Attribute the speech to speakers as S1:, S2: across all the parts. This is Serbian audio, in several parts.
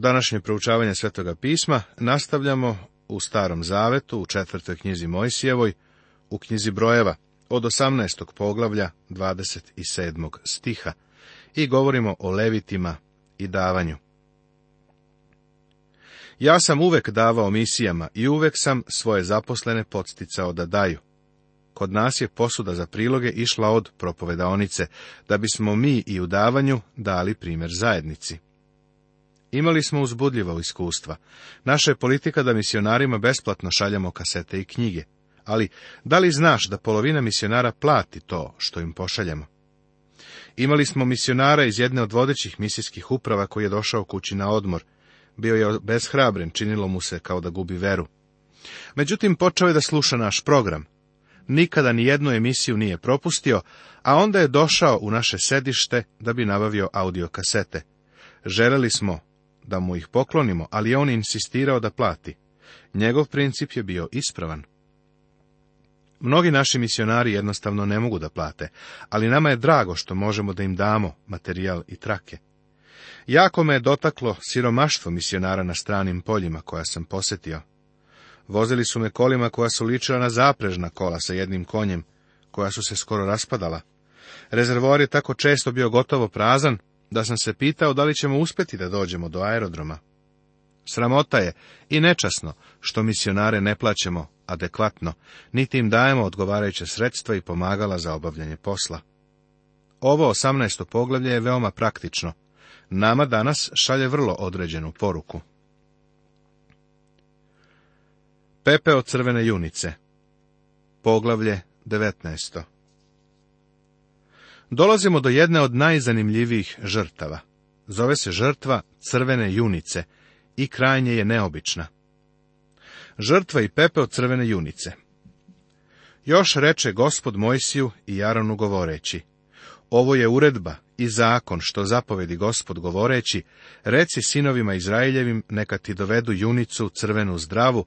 S1: Današnje proučavanje Svetoga pisma nastavljamo u Starom Zavetu, u četvrtoj knjizi Mojsijevoj, u knjizi Brojeva, od 18. poglavlja 27. stiha i govorimo o levitima i davanju. Ja sam uvek davao misijama i uvek sam svoje zaposlene podsticao da daju. Kod nas je posuda za priloge išla od propovedaonice, da bismo mi i u davanju dali primjer zajednici. Imali smo uzbudljivo iskustva. Naša je politika da misionarima besplatno šaljamo kasete i knjige. Ali, da li znaš da polovina misionara plati to što im pošaljemo? Imali smo misionara iz jedne od vodećih misijskih uprava koji je došao kući na odmor. Bio je bezhrabren, činilo mu se kao da gubi veru. Međutim, počeo je da sluša naš program. Nikada ni jednu emisiju nije propustio, a onda je došao u naše sedište da bi nabavio audio kasete. Želeli smo da mu ih poklonimo, ali je on insistirao da plati. Njegov princip je bio ispravan. Mnogi naši misionari jednostavno ne mogu da plate, ali nama je drago što možemo da im damo materijal i trake. Jako me je dotaklo siromaštvo misionara na stranim poljima koja sam posjetio. Vozili su me kolima koja su ličila na zaprežna kola sa jednim konjem, koja su se skoro raspadala. Rezervoar je tako često bio gotovo prazan, da sam se pitao da li ćemo uspjeti da dođemo do aerodroma. Sramota je i nečasno što misionare ne plaćemo adekvatno, niti im dajemo odgovarajuće sredstva i pomagala za obavljanje posla. Ovo 18. poglavlje je veoma praktično. Nama danas šalje vrlo određenu poruku. Pepe od crvene junice Poglavlje 19 dolazimo do jedne od najzanimljivijih žrtava. Zove se žrtva crvene junice i krajnje je neobična. Žrtva i pepeo crvene junice. Još reče gospod Mojsiju i Jaronu govoreći, ovo je uredba i zakon što zapovedi gospod govoreći, reci sinovima Izraeljevim neka ti dovedu junicu crvenu zdravu,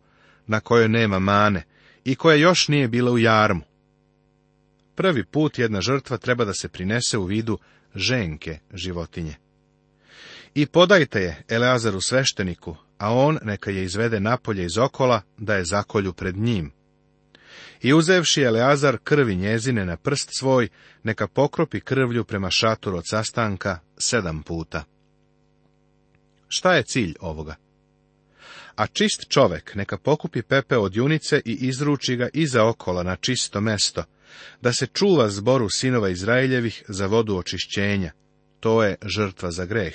S1: na kojoj nema mane, i koja još nije bila u jarmu. Prvi put jedna žrtva treba da se prinese u vidu ženke životinje. I podajte je Eleazaru svešteniku, a on neka je izvede napolje iz okola, da je zakolju pred njim. I uzevši Eleazar krvi njezine na prst svoj, neka pokropi krvlju prema šatoru od sastanka sedam puta. Šta je cilj ovoga? A čist čovek neka pokupi pepe od junice i izruči ga iza okola na čisto mesto, da se čuva zboru sinova Izraeljevih za vodu očišćenja. To je žrtva za greh.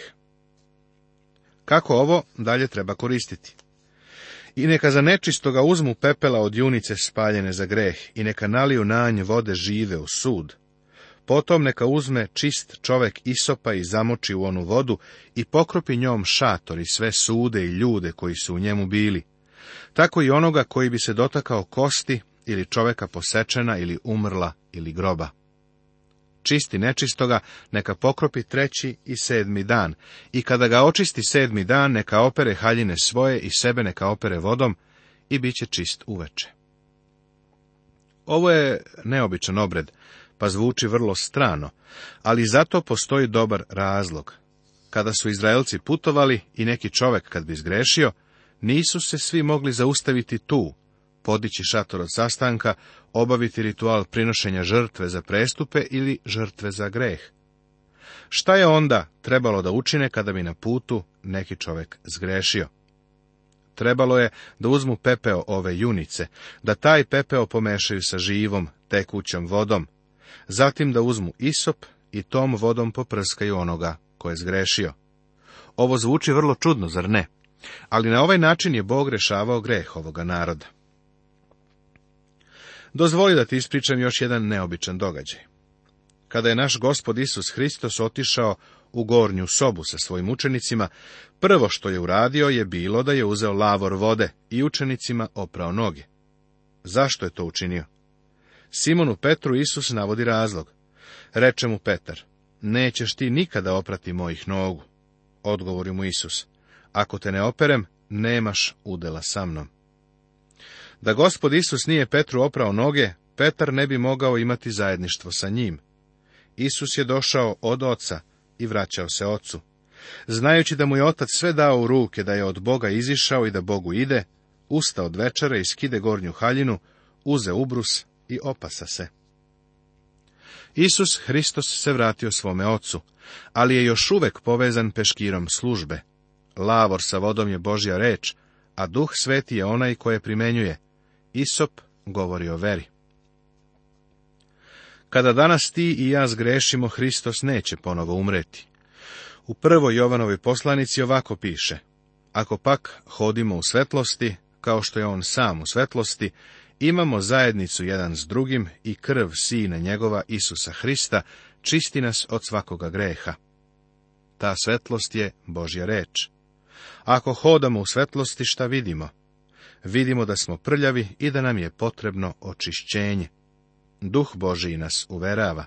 S1: Kako ovo dalje treba koristiti? I neka za nečistoga uzmu pepela od junice spaljene za greh, i neka naliju na vode žive u sud. Potom neka uzme čist čovek isopa i zamoči u onu vodu i pokropi njom šator i sve sude i ljude koji su u njemu bili. Tako i onoga koji bi se dotakao kosti ili čoveka posečena ili umrla ili groba. Čisti nečistoga neka pokropi treći i sedmi dan, i kada ga očisti sedmi dan, neka opere haljine svoje i sebe neka opere vodom i bit će čist uveče. Ovo je neobičan obred, pa zvuči vrlo strano, ali zato postoji dobar razlog. Kada su Izraelci putovali i neki čovek kad bi zgrešio, nisu se svi mogli zaustaviti tu, podići šator od sastanka, obaviti ritual prinošenja žrtve za prestupe ili žrtve za greh. Šta je onda trebalo da učine kada bi na putu neki čovek zgrešio? Trebalo je da uzmu pepeo ove junice, da taj pepeo pomešaju sa živom, tekućom vodom, zatim da uzmu isop i tom vodom poprskaju onoga ko je zgrešio. Ovo zvuči vrlo čudno, zar ne? Ali na ovaj način je Bog rešavao greh ovoga naroda. Dozvoli da ti ispričam još jedan neobičan događaj. Kada je naš gospod Isus Hristos otišao u gornju sobu sa svojim učenicima, prvo što je uradio je bilo da je uzeo lavor vode i učenicima oprao noge. Zašto je to učinio? Simonu Petru Isus navodi razlog. Reče mu Petar, nećeš ti nikada oprati mojih nogu. Odgovori mu Isus, ako te ne operem, nemaš udela sa mnom. Da gospod Isus nije Petru oprao noge, Petar ne bi mogao imati zajedništvo sa njim. Isus je došao od oca i vraćao se ocu. Znajući da mu je otac sve dao u ruke, da je od Boga izišao i da Bogu ide, usta od večere i skide gornju haljinu, uze ubrus i opasa se. Isus Hristos se vratio svome ocu, ali je još uvek povezan peškirom službe. Lavor sa vodom je Božja reč, a duh sveti je onaj koje primenjuje. Isop govori o veri. Kada danas ti i ja zgrešimo, Hristos neće ponovo umreti. U prvoj Jovanovoj poslanici ovako piše, ako pak hodimo u svetlosti, kao što je on sam u svetlosti, imamo zajednicu jedan s drugim i krv sine njegova Isusa Hrista čisti nas od svakoga greha. Ta svetlost je Božja reč. Ako hodamo u svetlosti, šta vidimo? vidimo da smo prljavi i da nam je potrebno očišćenje. Duh Božiji nas uverava.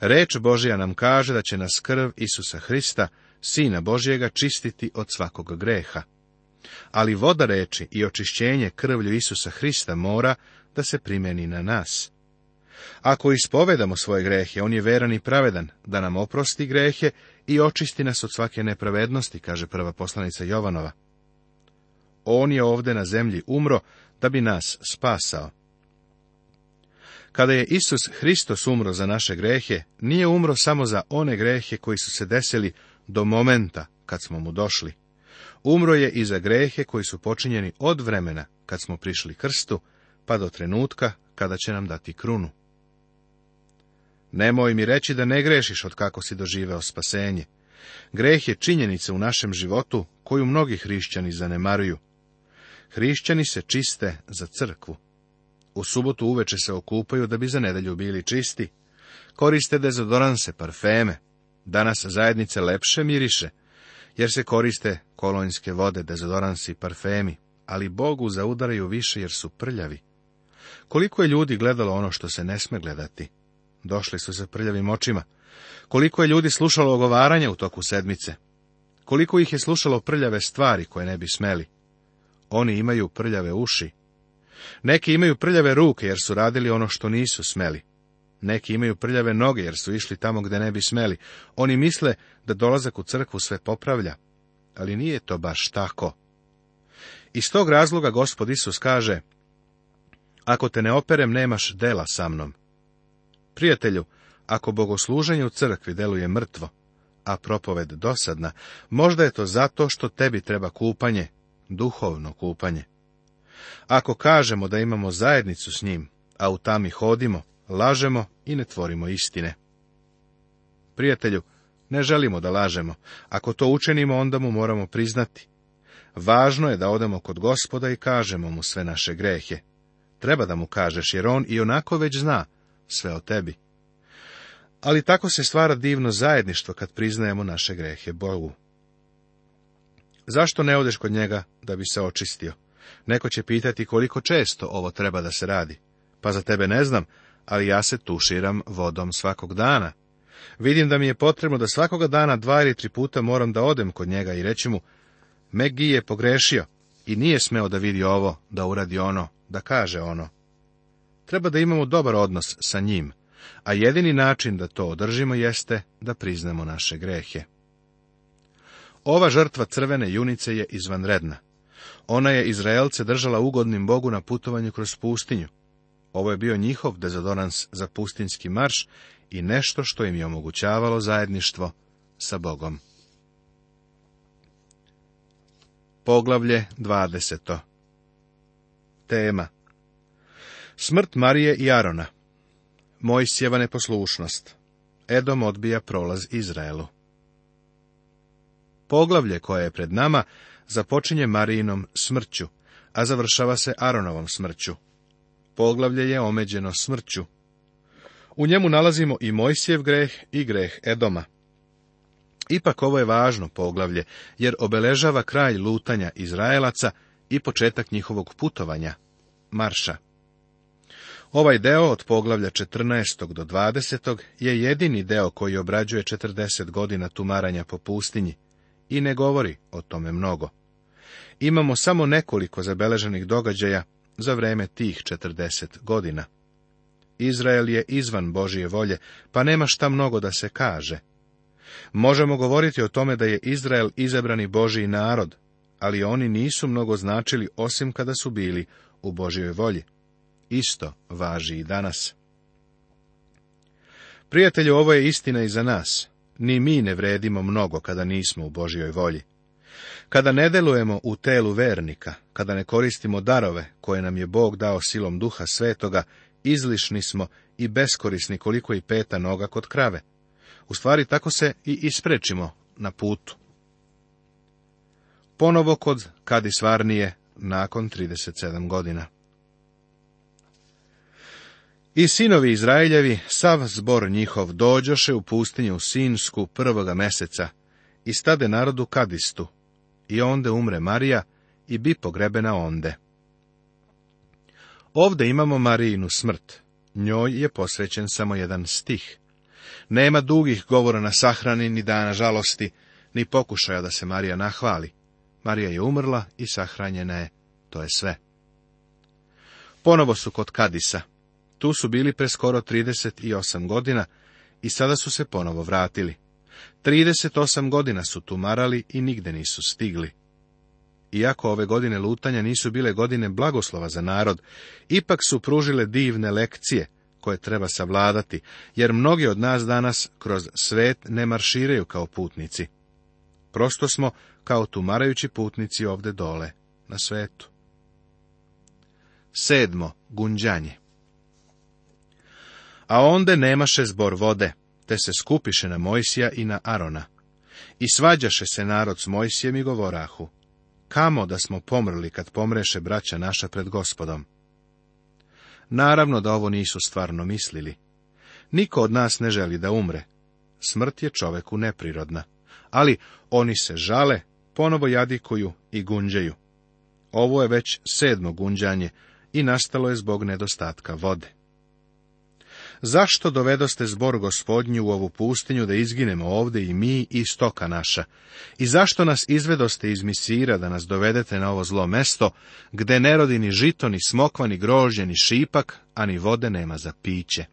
S1: Reč Božija nam kaže da će nas krv Isusa Hrista, Sina Božijega, čistiti od svakog greha. Ali voda reči i očišćenje krvlju Isusa Hrista mora da se primeni na nas. Ako ispovedamo svoje grehe, on je veran i pravedan, da nam oprosti grehe i očisti nas od svake nepravednosti, kaže prva poslanica Jovanova. On je ovdje na zemlji umro da bi nas spasao. Kada je Isus Hristos umro za naše grehe, nije umro samo za one grehe koji su se desili do momenta kad smo mu došli. Umro je i za grehe koji su počinjeni od vremena kad smo prišli krstu, pa do trenutka kada će nam dati krunu. Nemoj mi reći da ne grešiš od kako si doživeo spasenje. Greh je činjenica u našem životu koju mnogi hrišćani zanemaruju. Hrišćani se čiste za crkvu. U subotu uveče se okupaju da bi za nedelju bili čisti. Koriste dezodoranse, parfeme. Danas zajednice lepše miriše, jer se koriste kolonjske vode, dezodoransi, parfemi, ali Bogu zaudaraju više jer su prljavi. Koliko je ljudi gledalo ono što se ne sme gledati? Došli su sa prljavim očima. Koliko je ljudi slušalo ogovaranja u toku sedmice? Koliko ih je slušalo prljave stvari koje ne bi smeli? Oni imaju prljave uši. Neki imaju prljave ruke jer su radili ono što nisu smeli. Neki imaju prljave noge jer su išli tamo gde ne bi smeli. Oni misle da dolazak u crkvu sve popravlja, ali nije to baš tako. Iz tog razloga gospod Isus kaže, ako te ne operem, nemaš dela sa mnom. Prijatelju, ako bogosluženje u crkvi deluje mrtvo, a propoved dosadna, možda je to zato što tebi treba kupanje, duhovno kupanje. Ako kažemo da imamo zajednicu s njim, a u tami hodimo, lažemo i ne tvorimo istine. Prijatelju, ne želimo da lažemo. Ako to učinimo, onda mu moramo priznati. Važno je da odemo kod gospoda i kažemo mu sve naše grehe. Treba da mu kažeš, jer on i onako već zna sve o tebi. Ali tako se stvara divno zajedništvo kad priznajemo naše grehe Bogu. Zašto ne odeš kod njega da bi se očistio? Neko će pitati koliko često ovo treba da se radi. Pa za tebe ne znam, ali ja se tuširam vodom svakog dana. Vidim da mi je potrebno da svakoga dana dva ili tri puta moram da odem kod njega i reći mu, Megi je pogrešio i nije smeo da vidi ovo, da uradi ono, da kaže ono. Treba da imamo dobar odnos sa njim, a jedini način da to održimo jeste da priznamo naše grehe. Ova žrtva crvene junice je izvanredna. Ona je Izraelce držala ugodnim Bogu na putovanju kroz pustinju. Ovo je bio njihov dezodorans za pustinski marš i nešto što im je omogućavalo zajedništvo sa Bogom. Poglavlje 20. Tema Smrt Marije i Arona Mojsijeva neposlušnost Edom odbija prolaz Izraelu Poglavlje koje je pred nama započinje Marijinom smrću, a završava se Aronovom smrću. Poglavlje je omeđeno smrću. U njemu nalazimo i Mojsijev greh i greh Edoma. Ipak ovo je važno poglavlje, jer obeležava kraj lutanja Izraelaca i početak njihovog putovanja, marša. Ovaj deo od poglavlja 14. do 20. je jedini deo koji obrađuje 40 godina tumaranja po pustinji i ne govori o tome mnogo. Imamo samo nekoliko zabeleženih događaja za vreme tih 40 godina. Izrael je izvan Božije volje, pa nema šta mnogo da se kaže. Možemo govoriti o tome da je Izrael izabrani Božiji narod, ali oni nisu mnogo značili osim kada su bili u Božijoj volji. Isto važi i danas. Prijatelju, ovo je istina i za nas. Ni mi ne vredimo mnogo kada nismo u Božjoj volji. Kada ne delujemo u telu vernika, kada ne koristimo darove koje nam je Bog dao silom duha svetoga, izlišni smo i beskorisni koliko i peta noga kod krave. U stvari tako se i isprečimo na putu. Ponovo kod Kadisvarnije nakon 37 godina. I sinovi Izraeljevi, sav zbor njihov, dođoše u pustinju u Sinsku prvoga meseca i stade narodu Kadistu, i onda umre Marija i bi pogrebena onde. Ovde imamo Marijinu smrt. Njoj je posvećen samo jedan stih. Nema dugih govora na sahrani ni dana žalosti, ni pokušaja da se Marija nahvali. Marija je umrla i sahranjena je. To je sve. Ponovo su kod Kadisa. Tu su bili preskoro 38 godina i sada su se ponovo vratili. 38 godina su tumarali i nigde nisu stigli. Iako ove godine lutanja nisu bile godine blagoslova za narod, ipak su pružile divne lekcije koje treba savladati, jer mnogi od nas danas kroz svet ne marširaju kao putnici. Prosto smo kao tumarajući putnici ovde dole, na svetu. Sedmo, gunđanje. A onda nemaše zbor vode, te se skupiše na Mojsija i na Arona. I svađaše se narod s Mojsijem i govorahu, kamo da smo pomrli kad pomreše braća naša pred gospodom. Naravno da ovo nisu stvarno mislili. Niko od nas ne želi da umre. Smrt je čoveku neprirodna, ali oni se žale, ponovo jadikuju i gunđaju. Ovo je već sedmo gunđanje i nastalo je zbog nedostatka vode zašto dovedoste zbor gospodnju u ovu pustinju da izginemo ovdje i mi i stoka naša? I zašto nas izvedoste iz misira da nas dovedete na ovo zlo mesto, gde ne rodi ni žito, ni smokva, ni grožđe, ni šipak, a ni vode nema za piće?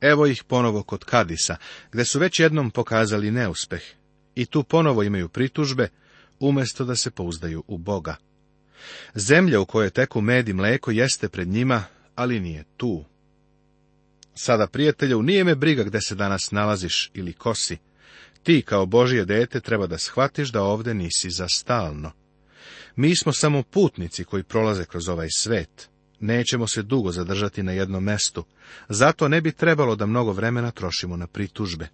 S1: Evo ih ponovo kod Kadisa, gde su već jednom pokazali neuspeh. I tu ponovo imaju pritužbe, umjesto da se pouzdaju u Boga. Zemlja u kojoj teku med i mleko jeste pred njima ali nije tu. Sada, prijatelju, nije me briga gde se danas nalaziš ili kosi. Ti, kao Božije dete, treba da shvatiš da ovde nisi za stalno. Mi smo samo putnici koji prolaze kroz ovaj svet. Nećemo se dugo zadržati na jednom mestu, zato ne bi trebalo da mnogo vremena trošimo na pritužbe.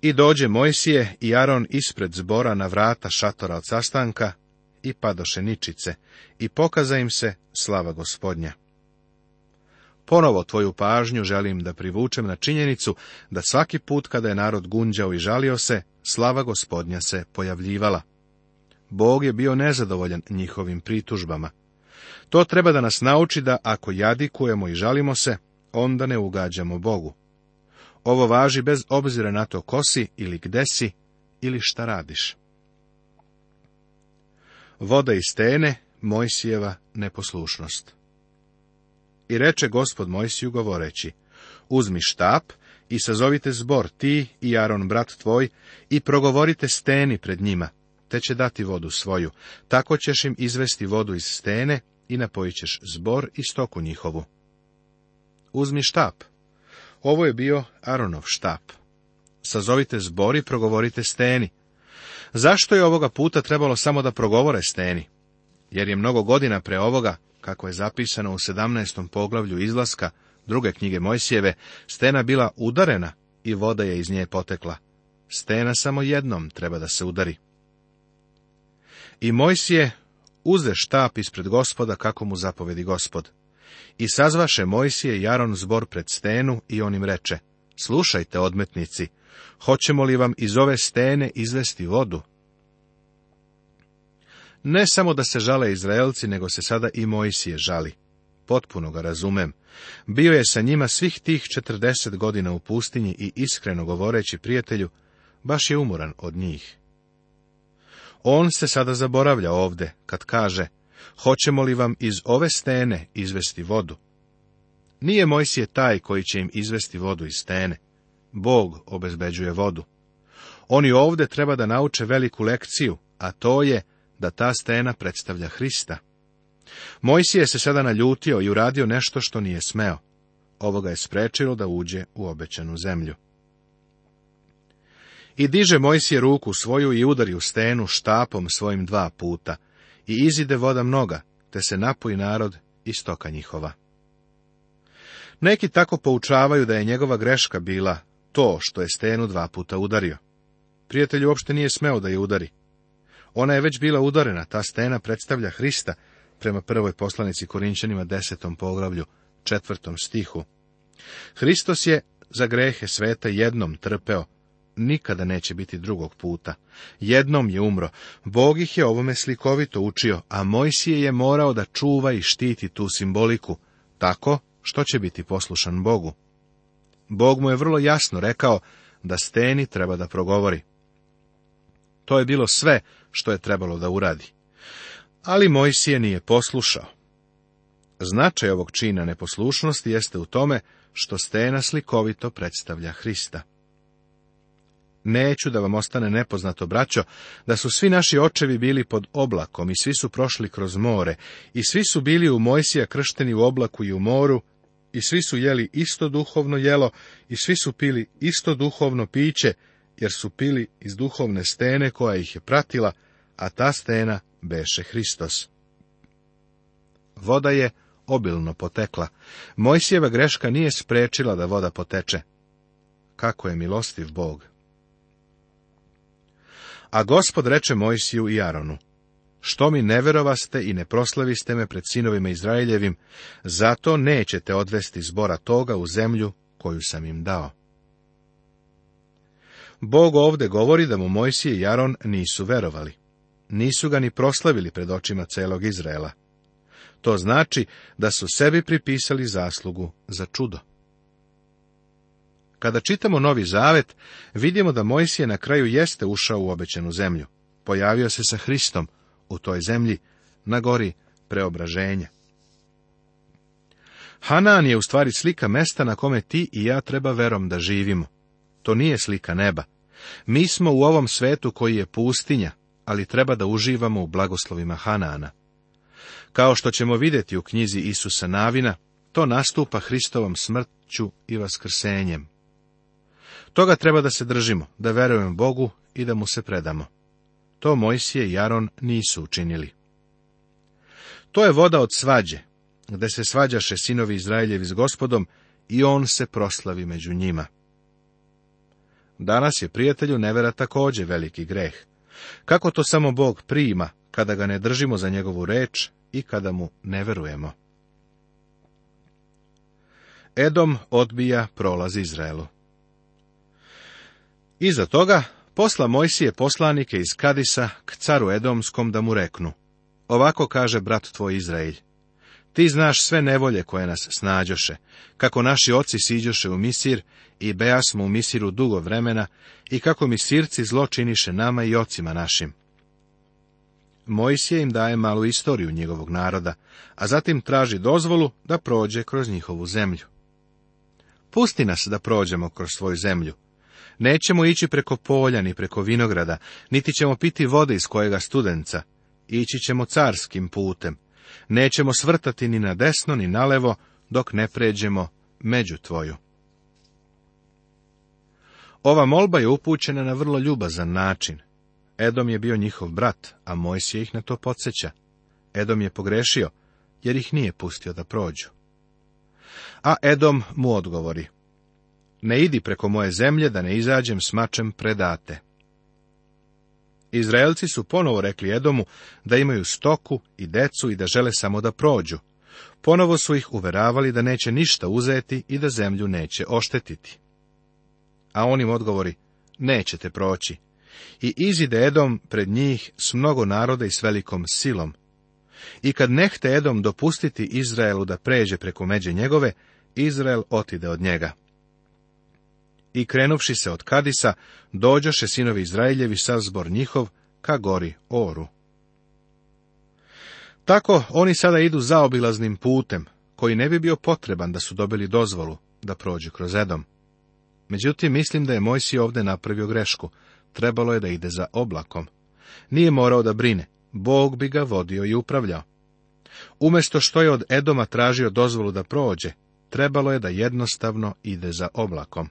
S1: I dođe Mojsije i Aron ispred zbora na vrata šatora od sastanka i padoše ničice, i pokaza im se slava gospodnja. Ponovo tvoju pažnju želim da privučem na činjenicu da svaki put kada je narod gunđao i žalio se, slava gospodnja se pojavljivala. Bog je bio nezadovoljan njihovim pritužbama. To treba da nas nauči da ako jadikujemo i žalimo se, onda ne ugađamo Bogu. Ovo važi bez obzira na to kosi si ili gde si ili šta radiš voda iz stene, Mojsijeva neposlušnost. I reče gospod Mojsiju govoreći, uzmi štap i sazovite zbor ti i Aron brat tvoj i progovorite steni pred njima, te će dati vodu svoju, tako ćeš im izvesti vodu iz stene i napojićeš zbor i stoku njihovu. Uzmi štap. Ovo je bio Aronov štap. Sazovite zbor i progovorite steni, Zašto je ovoga puta trebalo samo da progovore steni? Jer je mnogo godina pre ovoga, kako je zapisano u 17. poglavlju izlaska druge knjige Mojsijeve, stena bila udarena i voda je iz nje potekla. Stena samo jednom treba da se udari. I Mojsije uze štap ispred gospoda kako mu zapovedi gospod. I sazvaše Mojsije Jaron zbor pred stenu i on im reče, Slušajte, odmetnici, hoćemo li vam iz ove stene izvesti vodu? Ne samo da se žale Izraelci, nego se sada i Mojsije žali. Potpuno ga razumem. Bio je sa njima svih tih četrdeset godina u pustinji i iskreno govoreći prijatelju, baš je umoran od njih. On se sada zaboravlja ovde, kad kaže, hoćemo li vam iz ove stene izvesti vodu? Nije Mojsije taj koji će im izvesti vodu iz stene. Bog obezbeđuje vodu. Oni ovde treba da nauče veliku lekciju, a to je da ta stena predstavlja Hrista. Mojsije se sada naljutio i uradio nešto što nije smeo. Ovo ga je sprečilo da uđe u obećanu zemlju. I diže Mojsije ruku svoju i udari u stenu štapom svojim dva puta, i izide voda mnoga, te se napuji narod i stoka njihova. Neki tako poučavaju da je njegova greška bila to što je stenu dva puta udario. Prijatelj uopšte nije smeo da je udari. Ona je već bila udarena, ta stena predstavlja Hrista prema prvoj poslanici Korinčanima desetom poglavlju, četvrtom stihu. Hristos je za grehe sveta jednom trpeo, nikada neće biti drugog puta. Jednom je umro, Bog ih je ovome slikovito učio, a Mojsije je morao da čuva i štiti tu simboliku, tako što će biti poslušan Bogu. Bog mu je vrlo jasno rekao da steni treba da progovori. To je bilo sve što je trebalo da uradi. Ali Mojsije nije poslušao. Značaj ovog čina neposlušnosti jeste u tome što stena slikovito predstavlja Hrista. Neću da vam ostane nepoznato, braćo, da su svi naši očevi bili pod oblakom i svi su prošli kroz more i svi su bili u Mojsija kršteni u oblaku i u moru i svi su jeli isto duhovno jelo i svi su pili isto duhovno piće, jer su pili iz duhovne stene koja ih je pratila, a ta stena beše Hristos. Voda je obilno potekla. Mojsijeva greška nije sprečila da voda poteče. Kako je milostiv Bog! A gospod reče Mojsiju i Aronu, što mi ne verovaste i ne proslaviste me pred sinovima Izraeljevim, zato nećete odvesti zbora toga u zemlju koju sam im dao. Bog ovdje govori da mu Mojsije i Jaron nisu verovali. Nisu ga ni proslavili pred očima celog Izraela. To znači da su sebi pripisali zaslugu za čudo. Kada čitamo Novi Zavet, vidimo da Mojsije na kraju jeste ušao u obećenu zemlju. Pojavio se sa Hristom, u toj zemlji, na gori preobraženja. Hanan je u stvari slika mesta na kome ti i ja treba verom da živimo. To nije slika neba. Mi smo u ovom svetu koji je pustinja, ali treba da uživamo u blagoslovima Hanana. Kao što ćemo vidjeti u knjizi Isusa Navina, to nastupa Hristovom smrću i vaskrsenjem. Toga treba da se držimo, da verujemo Bogu i da mu se predamo. To Mojsije i Aron nisu učinili. To je voda od svađe, gde se svađaše sinovi Izraeljevi s gospodom i on se proslavi među njima. Danas je prijatelju nevera također veliki greh. Kako to samo Bog prima, kada ga ne držimo za njegovu reč i kada mu ne verujemo? Edom odbija prolaz Izraelu. Iza toga posla Mojsije poslanike iz Kadisa k caru Edomskom da mu reknu, ovako kaže brat tvoj Izrael. ti znaš sve nevolje koje nas snađoše, kako naši oci siđoše u Misir i beja smo u Misiru dugo vremena i kako sirci zlo činiše nama i ocima našim. Mojsije im daje malu istoriju njegovog naroda, a zatim traži dozvolu da prođe kroz njihovu zemlju. Pusti nas da prođemo kroz svoju zemlju, Nećemo ići preko polja ni preko vinograda, niti ćemo piti vode iz kojega studenca. Ići ćemo carskim putem. Nećemo svrtati ni na desno ni na levo, dok ne pređemo među tvoju. Ova molba je upućena na vrlo ljubazan način. Edom je bio njihov brat, a je ih na to podsjeća. Edom je pogrešio, jer ih nije pustio da prođu. A Edom mu odgovori, ne idi preko moje zemlje da ne izađem s mačem predate. Izraelci su ponovo rekli Edomu da imaju stoku i decu i da žele samo da prođu. Ponovo su ih uveravali da neće ništa uzeti i da zemlju neće oštetiti. A on im odgovori, nećete proći. I izide Edom pred njih s mnogo naroda i s velikom silom. I kad nehte Edom dopustiti Izraelu da pređe preko međe njegove, Izrael otide od njega. I krenuvši se od Kadisa, dođoše sinovi Izraeljevi sa zbor njihov ka gori Oru. Tako oni sada idu zaobilaznim putem, koji ne bi bio potreban da su dobili dozvolu da prođu kroz Edom. Međutim, mislim da je Mojsi ovdje napravio grešku. Trebalo je da ide za oblakom. Nije morao da brine. Bog bi ga vodio i upravljao. Umjesto što je od Edoma tražio dozvolu da prođe, trebalo je da jednostavno ide za oblakom.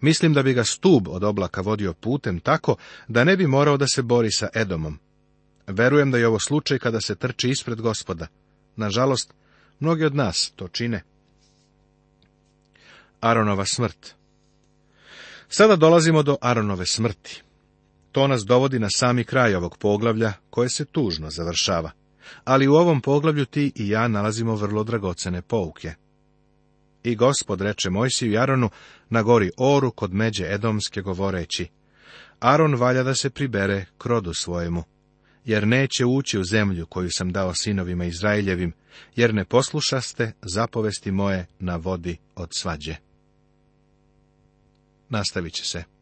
S1: Mislim da bi ga stub od oblaka vodio putem tako da ne bi morao da se bori sa Edomom. Verujem da je ovo slučaj kada se trči ispred gospoda. Nažalost, mnogi od nas to čine. Aronova smrt Sada dolazimo do Aronove smrti. To nas dovodi na sami kraj ovog poglavlja, koje se tužno završava. Ali u ovom poglavlju ti i ja nalazimo vrlo dragocene pouke. I gospod reče Mojsiju i Aronu na gori Oru kod međe Edomske govoreći, Aron valja da se pribere krodu svojemu, jer neće ući u zemlju koju sam dao sinovima Izraeljevim, jer ne poslušaste zapovesti moje na vodi od svađe. Nastavit će se.